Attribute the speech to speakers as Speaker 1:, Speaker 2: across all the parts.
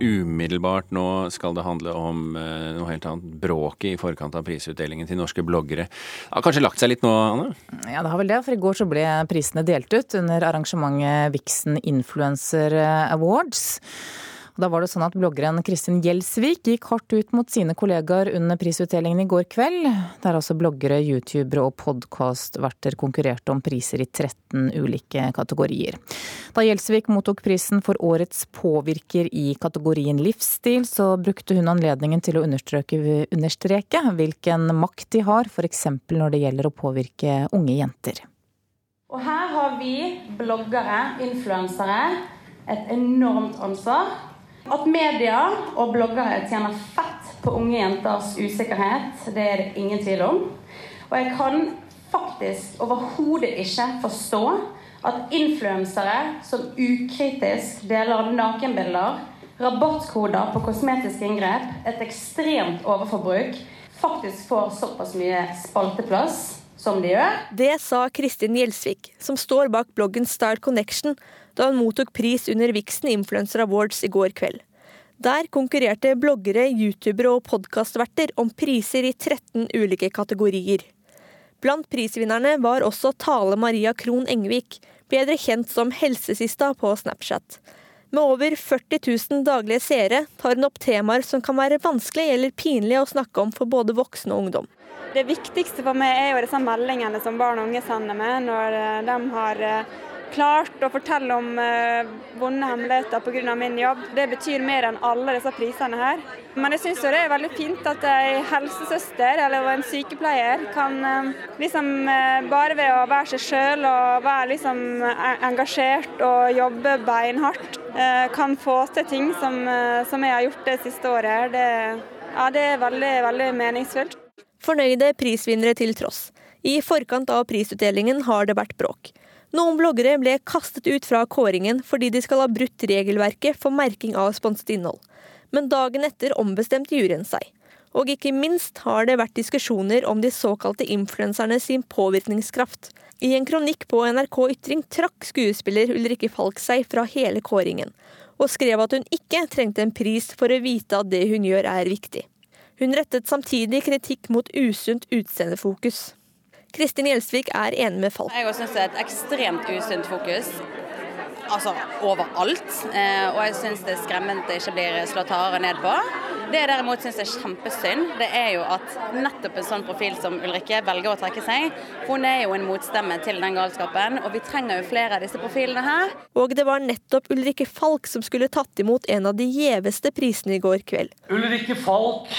Speaker 1: umiddelbart nå skal det handle om eh, noe helt annet. Bråket i forkant av prisutdelingen til norske bloggere. Det har kanskje lagt seg litt nå, Anne?
Speaker 2: Ja, det har vel det. For i går så ble prisene delt ut under arrangementet Vixen Influencer Awards. Da var det sånn at bloggeren Kristin Gjelsvik gikk hardt ut mot sine kollegaer under prisutdelingen i går kveld, der altså bloggere, youtubere og podkastverter konkurrerte om priser i 13 ulike kategorier. Da Gjelsvik mottok prisen for årets påvirker i kategorien livsstil, så brukte hun anledningen til å understreke, understreke hvilken makt de har, f.eks. når det gjelder å påvirke unge jenter.
Speaker 3: Og her har vi bloggere, influensere, et enormt ansvar at media og bloggere tjener fett på unge jenters usikkerhet, det er det ingen tvil om. Og jeg kan faktisk overhodet ikke forstå at influensere som ukritisk deler nakenbilder, rabattkoder på kosmetiske inngrep, et ekstremt overforbruk, faktisk får såpass mye spalteplass som de gjør.
Speaker 4: Det sa Kristin Gjelsvik, som står bak bloggen Style Connection, da hun mottok pris under Vixen Influencer Awards i går kveld. Der konkurrerte bloggere, youtubere og podkastverter om priser i 13 ulike kategorier. Blant prisvinnerne var også Tale Maria Krohn Engvik, bedre kjent som Helsesista på Snapchat. Med over 40 000 daglige seere tar hun opp temaer som kan være vanskelig eller pinlig å snakke om for både voksne og ungdom.
Speaker 5: Det viktigste for meg er jo disse meldingene som barn og unge sender meg når eh, de har eh, klart å fortelle om eh, vonde hemmeligheter pga. min jobb. Det betyr mer enn alle disse prisene her. Men jeg syns det er veldig fint at ei helsesøster eller en sykepleier kan eh, liksom eh, bare ved å være seg sjøl og være liksom engasjert og jobbe beinhardt, kan få til ting som, som, jeg har gjort det siste året. Det, ja, det er veldig, veldig meningsfullt.
Speaker 4: Fornøyde prisvinnere til tross. I forkant av prisutdelingen har det vært bråk. Noen bloggere ble kastet ut fra kåringen fordi de skal ha brutt regelverket for merking av sponset innhold. Men dagen etter ombestemte juryen seg. Og ikke minst har det vært diskusjoner om de såkalte influenserne sin påvirkningskraft. I en kronikk på NRK Ytring trakk skuespiller Ulrikke Falk seg fra hele kåringen, og skrev at hun ikke trengte en pris for å vite at det hun gjør er viktig. Hun rettet samtidig kritikk mot usunt utseendefokus. Kristin Gjelsvik er enig med Falk.
Speaker 6: Jeg synes det er et ekstremt usunt fokus. Altså overalt. Eh, og jeg syns det er skremmende det ikke blir slått hardere ned på. Det jeg derimot syns er kjempesynd, det er jo at nettopp en sånn profil som Ulrikke velger å trekke seg. Hun er jo en motstemme til den galskapen, og vi trenger jo flere av disse profilene her.
Speaker 4: Og det var nettopp Ulrikke Falk som skulle tatt imot en av de gjeveste prisene i går kveld.
Speaker 7: Ulrikke Falk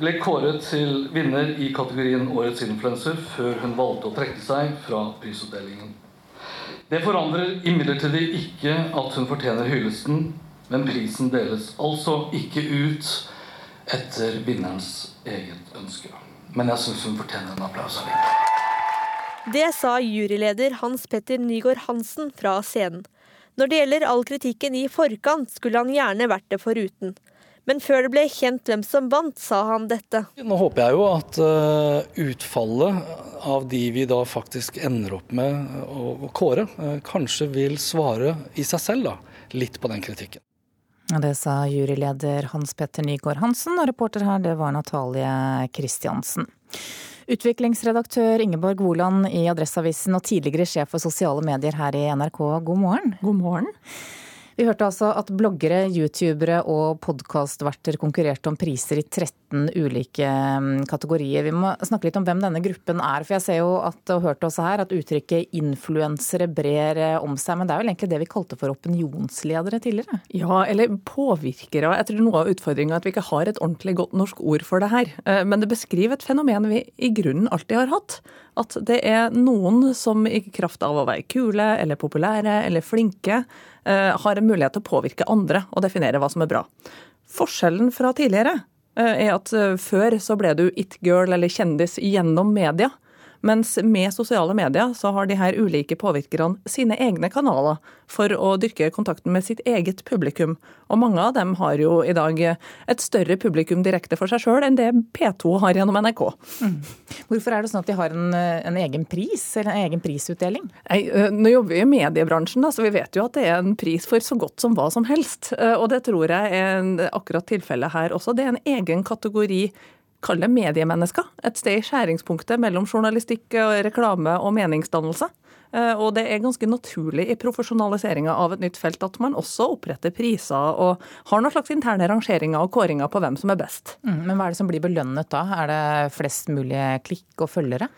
Speaker 7: ble kåret til vinner i kategorien Årets influenser før hun valgte å trekke seg fra prisutdelingen. Det forandrer imidlertid ikke at hun fortjener hyllesten, men prisen deles altså ikke ut etter vinnerens eget ønske. Men jeg syns hun fortjener en applaus allikevel.
Speaker 4: Det sa juryleder Hans Petter Nygaard Hansen fra scenen. Når det gjelder all kritikken i forkant, skulle han gjerne vært det foruten. Men før det ble kjent hvem som vant, sa han dette.
Speaker 8: Nå håper jeg jo at uh, utfallet av de vi da faktisk ender opp med å kåre, uh, kanskje vil svare i seg selv da, litt på den kritikken.
Speaker 2: Det sa juryleder Hans Petter Nygaard Hansen, og reporter her det var Natalie Kristiansen. Utviklingsredaktør Ingeborg Woland i Adresseavisen og tidligere sjef for sosiale medier her i NRK, god morgen.
Speaker 9: God morgen.
Speaker 2: Vi hørte altså at bloggere, youtubere og podkastverter konkurrerte om priser i 13 ulike mm, kategorier. Vi må snakke litt om hvem denne gruppen er. For jeg ser jo at, og hørte også her at uttrykket influensere brer eh, om seg. Men det er vel egentlig det vi kalte for opinionsledere tidligere?
Speaker 9: Ja, eller påvirkere. Jeg tror noe av utfordringa er at vi ikke har et ordentlig godt norsk ord for det her. Eh, men det beskriver et fenomen vi i grunnen alltid har hatt. At det er noen som i kraft av å være kule eller populære eller flinke, Eh, har en mulighet til å påvirke andre og definere hva som er bra. Forskjellen fra tidligere eh, er at eh, før så ble du it-girl eller kjendis gjennom media. Mens med sosiale medier så har de her ulike påvirkerne sine egne kanaler for å dyrke kontakten med sitt eget publikum. Og mange av dem har jo i dag et større publikum direkte for seg sjøl enn det P2 har gjennom NRK. Mm.
Speaker 2: Hvorfor er det sånn at de har en, en, egen pris, eller en egen prisutdeling?
Speaker 9: Nei, nå jobber vi i mediebransjen, da, så vi vet jo at det er en pris for så godt som hva som helst. Og det tror jeg er akkurat tilfellet her også. Det er en egen kategori kall det mediemennesker. Et sted i skjæringspunktet mellom journalistikk, reklame og meningsdannelse. Eh, og det er ganske naturlig i profesjonaliseringa av et nytt felt at man også oppretter priser og har noen slags interne rangeringer og kåringer på hvem som er best.
Speaker 2: Mm, men hva er det som blir belønnet da? Er det flest mulig klikk og følgere?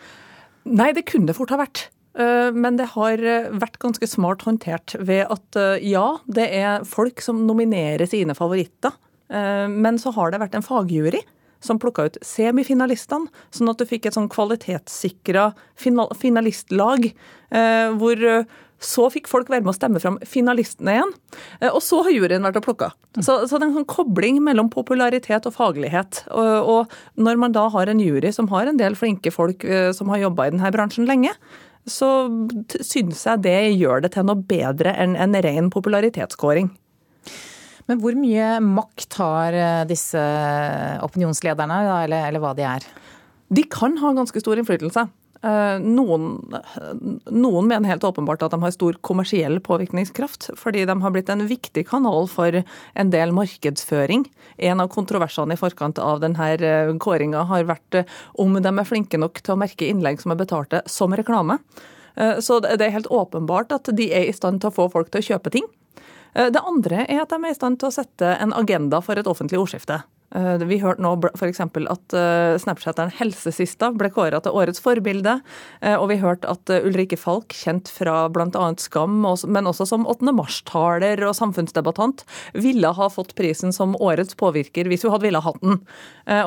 Speaker 9: Nei, det kunne det fort ha vært. Eh, men det har vært ganske smart håndtert ved at eh, ja, det er folk som nominerer sine favoritter. Men så har det vært en fagjury som plukka ut semifinalistene, sånn at du fikk et sånn kvalitetssikra finalistlag. Eh, hvor eh, så fikk folk være med å stemme fram finalistene igjen. Eh, og så har juryen vært og plukka. Så, så, det er en sånn kobling mellom popularitet og faglighet. Og, og, når man da har en jury som har en del flinke folk som har jobba i denne bransjen lenge, så syns jeg det gjør det til noe bedre enn en ren popularitetskåring.
Speaker 2: Men hvor mye makt har eh, disse opinionslederne, eller, eller hva de er?
Speaker 9: De kan ha ganske stor innflytelse. Eh, noen, noen, mener helt åpenbart at de har stor kommersiell påvirkningskraft, fordi de har blitt en viktig kanal for en del markedsføring. En av kontroversene i forkant av denne eh, kåringa har vært om de er flinke nok til å merke innlegg som er betalte som reklame. Så det er helt åpenbart at de er i stand til å få folk til å kjøpe ting. Eh, det andre er at de er i stand til å sette en agenda for et offentlig ordskifte. Eh, vi hørte nå f.eks. at eh, Snapchatteren Helsesista ble kåra til årets forbilde. Og vi hørte at Ulrikke Falk, kjent fra bl.a. Skam, men også som 8. mars-taler og samfunnsdebattant, ville ha fått prisen som årets påvirker hvis hun hadde ville hatt den.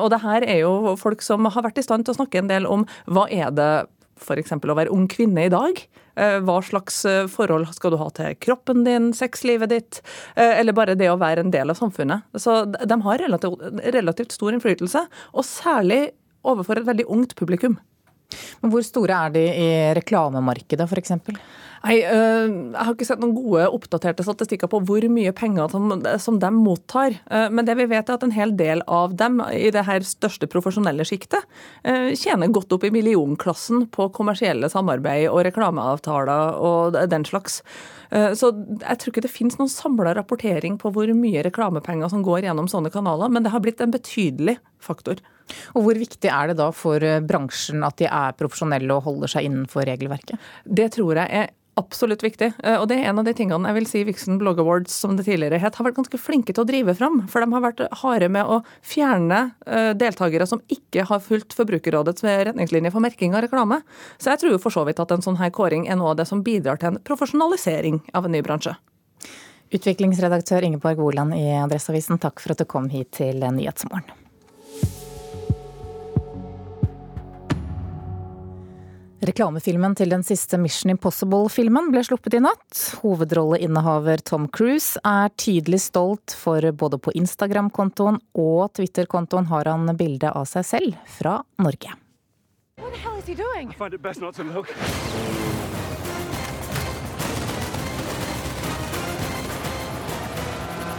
Speaker 9: Og det her er jo folk som har vært i stand til å snakke en del om hva er det f.eks. å være ung kvinne i dag. Eh, hva slags eh, forhold skal du ha til kroppen din, sexlivet ditt, eh, eller bare det å være en del av samfunnet. Så de har relativt, relativt stor innflytelse, og særlig overfor et veldig ungt publikum.
Speaker 2: Men hvor store er de i reklamemarkedet, f.eks.?
Speaker 9: Nei, øh, Jeg har ikke sett noen gode oppdaterte statistikker på hvor mye penger som, de mottar. Øh, men det vi vet er at en hel del av dem i det her største profesjonelle sjiktet øh, tjener godt opp i millionklassen på kommersielle samarbeid og reklameavtaler og den slags. Så jeg tror ikke det finnes noen samla rapportering på hvor mye reklamepenger som går gjennom sånne kanaler, men det har blitt en betydelig faktor.
Speaker 2: Og Hvor viktig er det da for bransjen at de er profesjonelle og holder seg innenfor regelverket?
Speaker 9: Det tror jeg er absolutt viktig. Eh, og det er en av de tingene jeg vil si Vixen Blog Awards, som det tidligere het, har vært ganske flinke til å drive fram. For de har vært harde med å fjerne eh, deltakere som ikke har fulgt Forbrukerrådets retningslinjer for merking av reklame. Så jeg tror for så vidt at en sånn her kåring er noe av det som bidrar til en profesjonalisering av en ny bransje.
Speaker 2: Utviklingsredaktør Ingeborg Woland i Adresseavisen, takk for at du kom hit til Nyhetsmorgen. Reklamefilmen til den siste Mission Impossible-filmen ble sluppet i natt. Hovedrolleinnehaver Tom Cruise er tydelig stolt, for både på Instagram-kontoen og Twitter-kontoen har han bilde av seg selv fra Norge.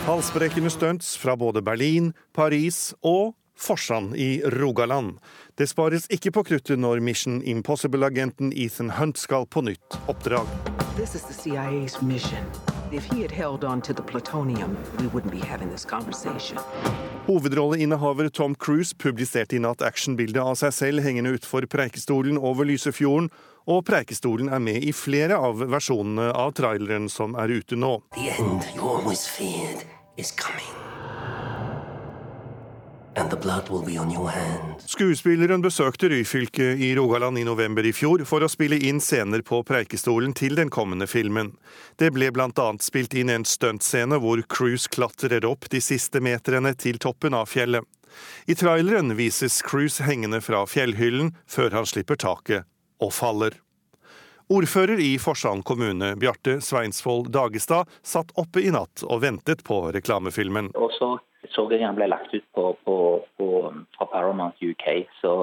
Speaker 10: Halsbrekkende stunts fra både Berlin, Paris og Forsand i Rogaland. Det spares ikke på kruttet når Mission Impossible-agenten Ethan Hunt skal på nytt oppdrag. Hovedrolleinnehaver Tom Cruise publiserte i natt actionbildet av seg selv hengende utfor Preikestolen over Lysefjorden, og Preikestolen er med i flere av versjonene av traileren som er ute nå. The end you always feared is coming. Skuespilleren besøkte Ryfylke i Rogaland i november i fjor for å spille inn scener på Preikestolen til den kommende filmen. Det ble bl.a. spilt inn en stuntscene hvor Cruise klatrer opp de siste meterne til toppen av fjellet. I traileren vises Cruise hengende fra fjellhyllen før han slipper taket og faller. Ordfører i Forsand kommune, Bjarte Sveinsvold Dagestad, satt oppe i natt og ventet på reklamefilmen.
Speaker 11: Og så den ble lagt ut på, på, på, fra Paramount UK. Så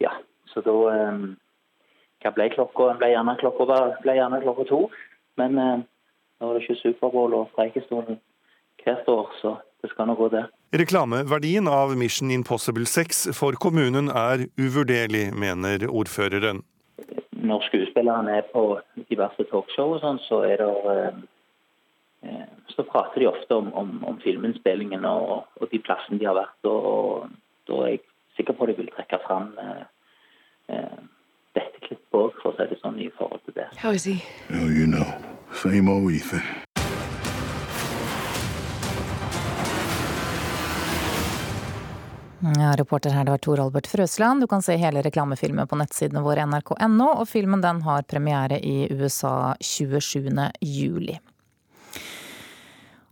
Speaker 11: ja, så da, hva ble klokka? Ble gjerne klokka, ble gjerne klokka to. Men eh, nå er det ikke Superbowl og Preikestolen hvert år, så det skal nå gå, det.
Speaker 10: Reklameverdien av Mission Impossible 6 for kommunen er uvurderlig, mener ordføreren.
Speaker 11: Når skuespillerne er på diverse talkshow og sånn, så er det eh, eh, så prater de ofte om, om, om filminnspillingen og, og, de plassene de har vært. Og, og, da er jeg sikker på at de vil trekke fram eh, eh dette klippet òg, for å si det sånn, i forhold til det. How is he? Oh, you know. Same old Ethan.
Speaker 2: Ja, reporter her, det var Tor Albert Frøsland. Du kan se hele reklamefilmen på nettsidene våre nrk.no, og filmen den har premiere i USA 27. juli.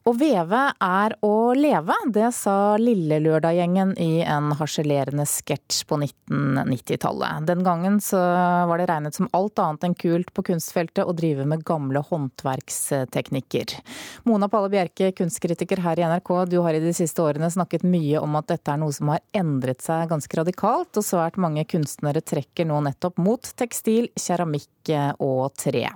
Speaker 2: Å veve er å leve, det sa Lillelørdag-gjengen i en harselerende sketsj på 1990-tallet. Den gangen var det regnet som alt annet enn kult på kunstfeltet å drive med gamle håndverksteknikker. Mona Palle Bjerke, kunstkritiker her i NRK, du har i de siste årene snakket mye om at dette er noe som har endret seg ganske radikalt, og svært mange kunstnere trekker nå nettopp mot tekstil, keramikk og tre.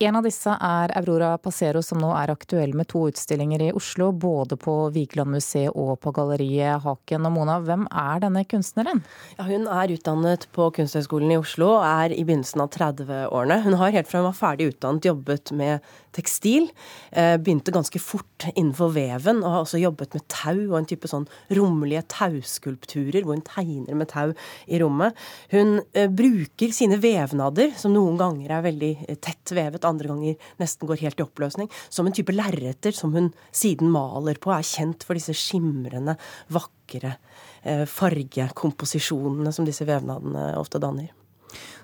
Speaker 2: En av disse er Aurora Passero, som nå er aktuell med to utstillinger i Oslo, både på Vigeland museet og på galleriet Haken. Og Mona, hvem er denne kunstneren?
Speaker 12: Ja, hun er utdannet på Kunsthøgskolen i Oslo og er i begynnelsen av 30-årene. Hun har helt fra hun var ferdig utdannet jobbet med tekstil. Eh, begynte ganske fort innenfor veven, og har også jobbet med tau og en type sånn rommelige tauskulpturer hvor hun tegner med tau i rommet. Hun eh, bruker sine vevnader, som noen ganger er veldig eh, tett vevet, andre ganger nesten går helt i oppløsning, som en type lerreter som hun siden maler på, er kjent for disse skimrende, vakre fargekomposisjonene som disse vevnadene ofte danner.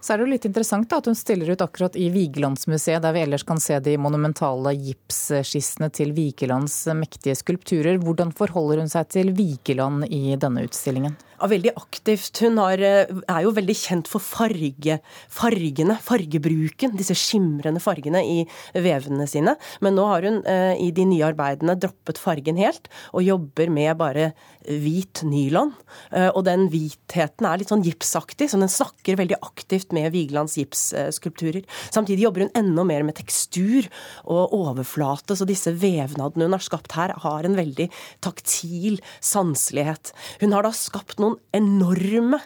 Speaker 2: Så er det jo litt interessant da, at hun stiller ut akkurat i Vigelandsmuseet, der vi ellers kan se de monumentale gipsskissene til Vigelands mektige skulpturer. Hvordan forholder hun seg til Vigeland i denne utstillingen?
Speaker 12: Ja, veldig aktivt. Hun har, eh, er jo veldig kjent for farge, fargene, fargebruken. Disse skimrende fargene i vevene sine. Men nå har hun eh, i de nye arbeidene droppet fargen helt, og jobber med bare hvit nylon. Eh, og den hvitheten er litt sånn gipsaktig, så den snakker veldig aktivt med Vigelands gipsskulpturer. Samtidig jobber hun enda mer med tekstur og overflate, så disse vevnadene hun har skapt her, har en veldig taktil sanselighet. Hun har da skapt noen enorme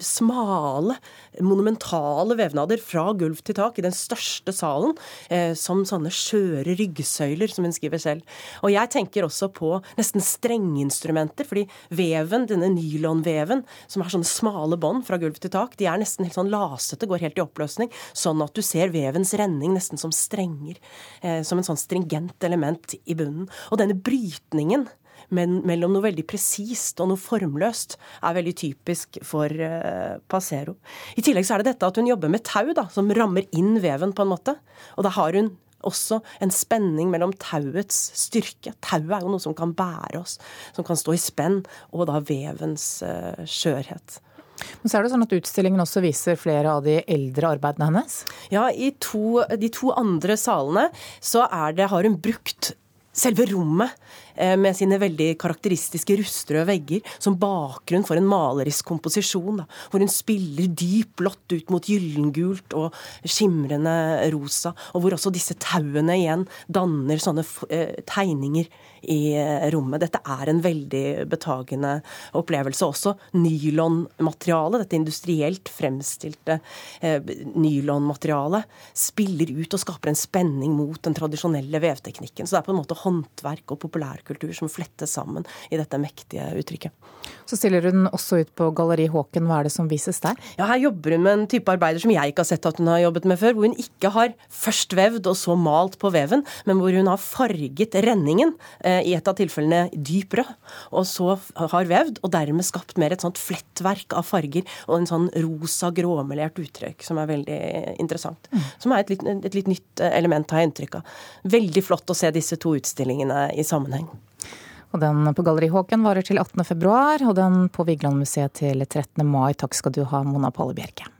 Speaker 12: smale, monumentale vevnader fra gulv til tak i den største salen, eh, som sånne skjøre ryggsøyler, som hun skriver selv. Og jeg tenker også på nesten strengeinstrumenter, fordi veven, denne nylonveven, som har sånne smale bånd fra gulv til tak, de er nesten helt sånn lasete, går helt i oppløsning, sånn at du ser vevens renning nesten som strenger, eh, som en sånn stringent element i bunnen. Og denne brytningen men mellom noe veldig presist og noe formløst er veldig typisk for uh, Pasero. I tillegg så er det dette at hun jobber med tau, da, som rammer inn veven på en måte. Og da har hun også en spenning mellom tauets styrke. Tauet er jo noe som kan bære oss, som kan stå i spenn, og da vevens uh, skjørhet.
Speaker 2: Men så er det sånn at Utstillingen også viser flere av de eldre arbeidene hennes?
Speaker 12: Ja, i to, de to andre salene så det, har hun brukt selve rommet Eh, med sine veldig karakteristiske rustrøde vegger som bakgrunn for en malerisk komposisjon, da, hvor hun spiller dyp blått ut mot gyllengult og skimrende rosa, og hvor også disse tauene igjen danner sånne eh, tegninger i eh, rommet. Dette er en veldig betagende opplevelse. Også nylonmaterialet, dette industrielt fremstilte eh, nylonmaterialet, spiller ut og skaper en spenning mot den tradisjonelle vevteknikken. Så det er på en måte håndverk og populær kultur som flettes sammen i dette mektige uttrykket.
Speaker 2: Så stiller hun også ut på Galleri Håken. Hva er det som vises der?
Speaker 12: Ja, Her jobber hun med en type arbeider som jeg ikke har sett at hun har jobbet med før. Hvor hun ikke har først vevd og så malt på veven, men hvor hun har farget renningen, eh, i et av tilfellene dyp rød, og så har vevd, og dermed skapt mer et sånt flettverk av farger og en sånn rosa, gråmelert uttrykk som er veldig interessant. Mm. Som er et litt, et litt nytt element, har jeg inntrykk av. Veldig flott å se disse to utstillingene i sammenheng.
Speaker 2: Og den på Galleri Håken varer til 18. februar, og den på Vigelandmuseet til 13. mai. Takk skal du ha, Mona Palle Bjerke.